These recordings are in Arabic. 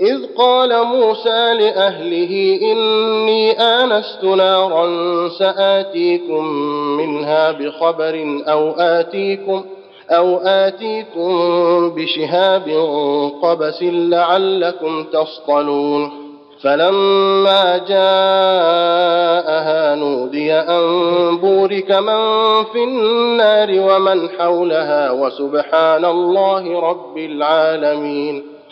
إذ قال موسى لأهله إني آنست نارا سآتيكم منها بخبر أو آتيكم أو آتيكم بشهاب قبس لعلكم تصطلون. فلما جاءها نودي أن بورك من في النار ومن حولها وسبحان الله رب العالمين.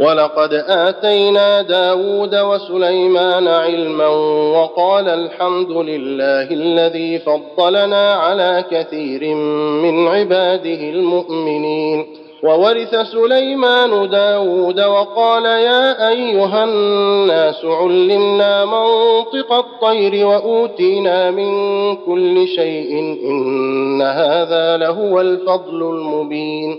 ولقد آتينا داود وسليمان علما وقال الحمد لله الذي فضلنا على كثير من عباده المؤمنين. وورث سليمان داود وقال يا أيها الناس علمنا منطق الطير وأوتينا من كل شيء إن هذا لهو الفضل المبين.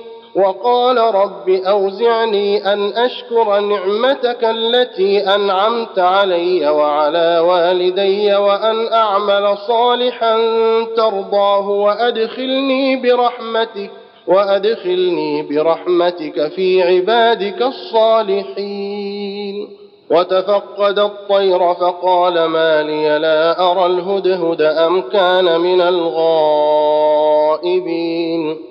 وقال رب أوزعني أن أشكر نعمتك التي أنعمت علي وعلى والدي وأن أعمل صالحا ترضاه وأدخلني برحمتك وأدخلني برحمتك في عبادك الصالحين. وتفقد الطير فقال ما لي لا أرى الهدهد أم كان من الغائبين.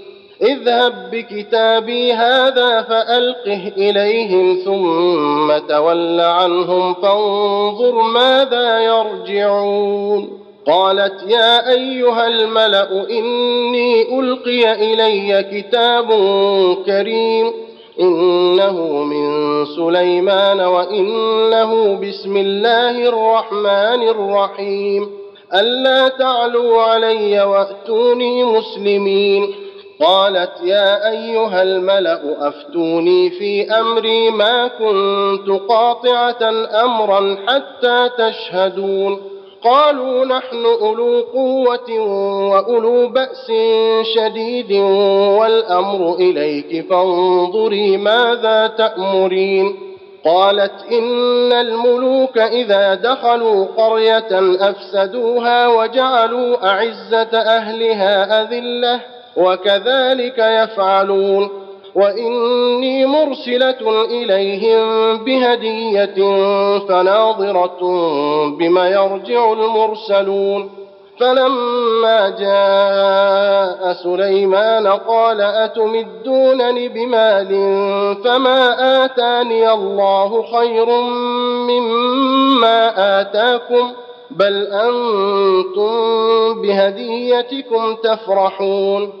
اذهب بكتابي هذا فألقه إليهم ثم تول عنهم فانظر ماذا يرجعون. قالت يا أيها الملأ إني ألقي إلي كتاب كريم إنه من سليمان وإنه بسم الله الرحمن الرحيم. ألا تعلوا علي وأتوني مسلمين. قالت يا أيها الملأ أفتوني في أمري ما كنت قاطعة أمرا حتى تشهدون. قالوا نحن أولو قوة وأولو بأس شديد والأمر إليك فانظري ماذا تأمرين. قالت إن الملوك إذا دخلوا قرية أفسدوها وجعلوا أعزة أهلها أذلة. وكذلك يفعلون. وإني مرسلة إليهم بهدية فناظرة بما يرجع المرسلون. فلما جاء سليمان قال أتمدونني بمال فما آتاني الله خير مما آتاكم بل أنتم بهديتكم تفرحون.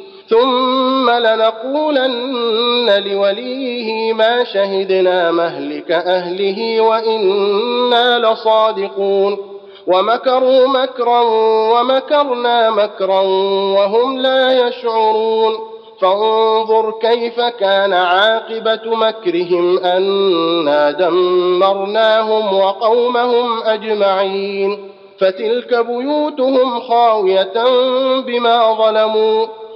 ثم لنقولن لوليه ما شهدنا مهلك أهله وإنا لصادقون. ومكروا مكرا ومكرنا مكرا وهم لا يشعرون. فانظر كيف كان عاقبة مكرهم انا دمرناهم وقومهم أجمعين. فتلك بيوتهم خاوية بما ظلموا.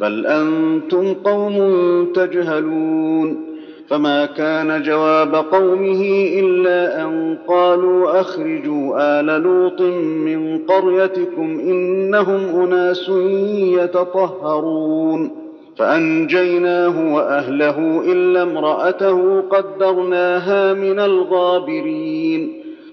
بل أنتم قوم تجهلون فما كان جواب قومه إلا أن قالوا أخرجوا آل لوط من قريتكم إنهم أناس يتطهرون فأنجيناه وأهله إلا امرأته قدرناها من الغابرين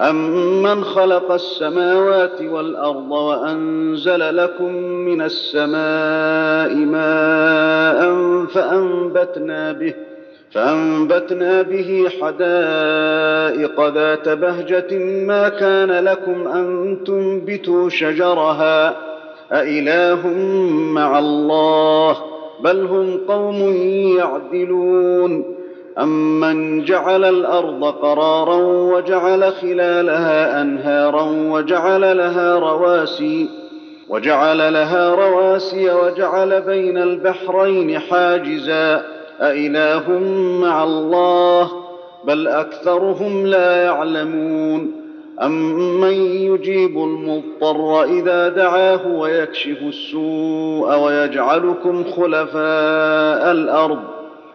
أمن خلق السماوات والأرض وأنزل لكم من السماء ماء فأنبتنا به فأنبتنا به حدائق ذات بهجة ما كان لكم أن تنبتوا شجرها أإله مع الله بل هم قوم يعدلون امن جعل الأرض قرارا وجعل خلالها انهارا وجعل لها رواسي وجعل لها رواسي وجعل بين البحرين حاجزا أإله مع الله بل أكثرهم لا يعلمون أمن يجيب المضطر إذا دعاه ويكشف السوء ويجعلكم خلفاء الأرض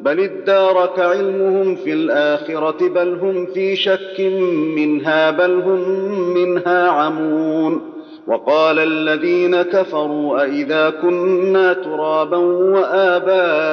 بل ادارك علمهم في الآخرة بل هم في شك منها بل هم منها عمون. وقال الذين كفروا أإذا كنا ترابا وآباؤنا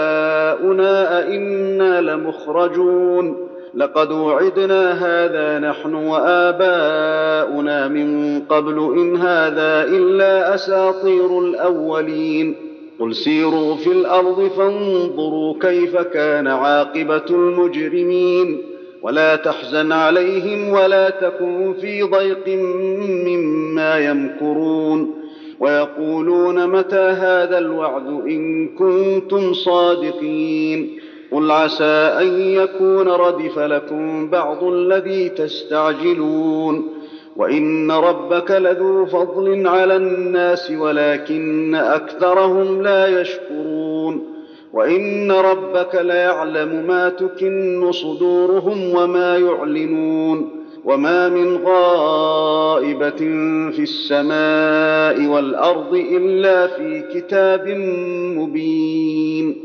أئنا لمخرجون. لقد وعدنا هذا نحن وآباؤنا من قبل إن هذا إلا أساطير الأولين. قل سيروا في الأرض فانظروا كيف كان عاقبه المجرمين ولا تحزن عليهم ولا تكن في ضيق مما يمكرون ويقولون متى هذا الوعد ان كنتم صادقين قل عسى ان يكون ردف لكم بعض الذي تستعجلون وان ربك لذو فضل على الناس ولكن اكثرهم لا يشكرون وان ربك ليعلم ما تكن صدورهم وما يعلنون وما من غائبه في السماء والارض الا في كتاب مبين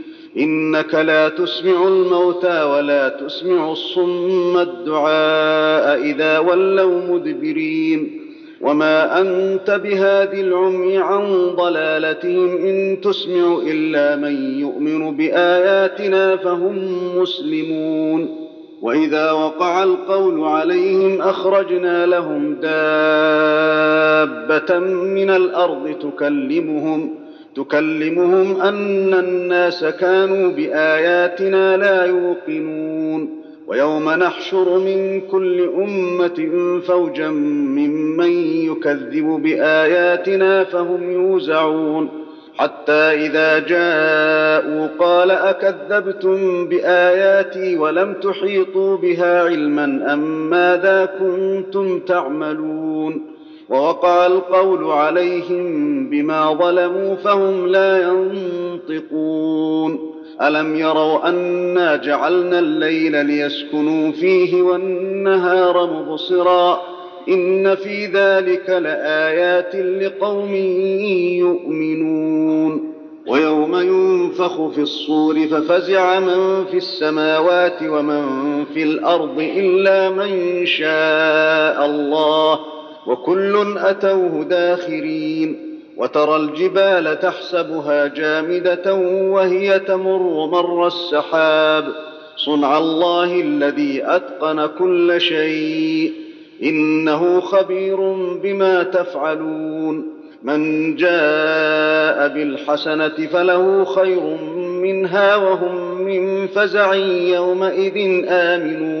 إنك لا تسمع الموتى ولا تسمع الصم الدعاء إذا ولوا مدبرين. وما أنت بهاد العمي عن ضلالتهم إن تسمع إلا من يؤمن بآياتنا فهم مسلمون. وإذا وقع القول عليهم أخرجنا لهم دابة من الأرض تكلمهم. تكلمهم أن الناس كانوا بآياتنا لا يوقنون. ويوم نحشر من كل أمة فوجا ممن يكذب بآياتنا فهم يوزعون. حتى إذا جاءوا قال أكذبتم بآياتي ولم تحيطوا بها علما أم ماذا كنتم تعملون؟ ووقع القول عليهم بما ظلموا فهم لا ينطقون. ألم يروا أنا جعلنا الليل ليسكنوا فيه والنهار مبصرا. إن في ذلك لآيات لقوم يؤمنون. ويوم ينفخ في الصور ففزع من في السماوات ومن في الأرض إلا من شاء الله. وكل أتوه داخرين وترى الجبال تحسبها جامدة وهي تمر مر السحاب. صنع الله الذي أتقن كل شيء. إنه خبير بما تفعلون. من جاء بالحسنة فله خير منها وهم من فزع يومئذ آمنون.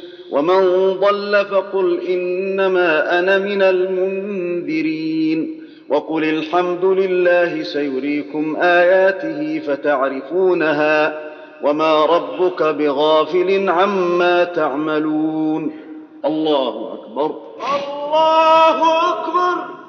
ومن ضل فقل إنما أنا من المنذرين. وقل الحمد لله سيريكم آياته فتعرفونها وما ربك بغافل عما تعملون. الله أكبر. الله أكبر.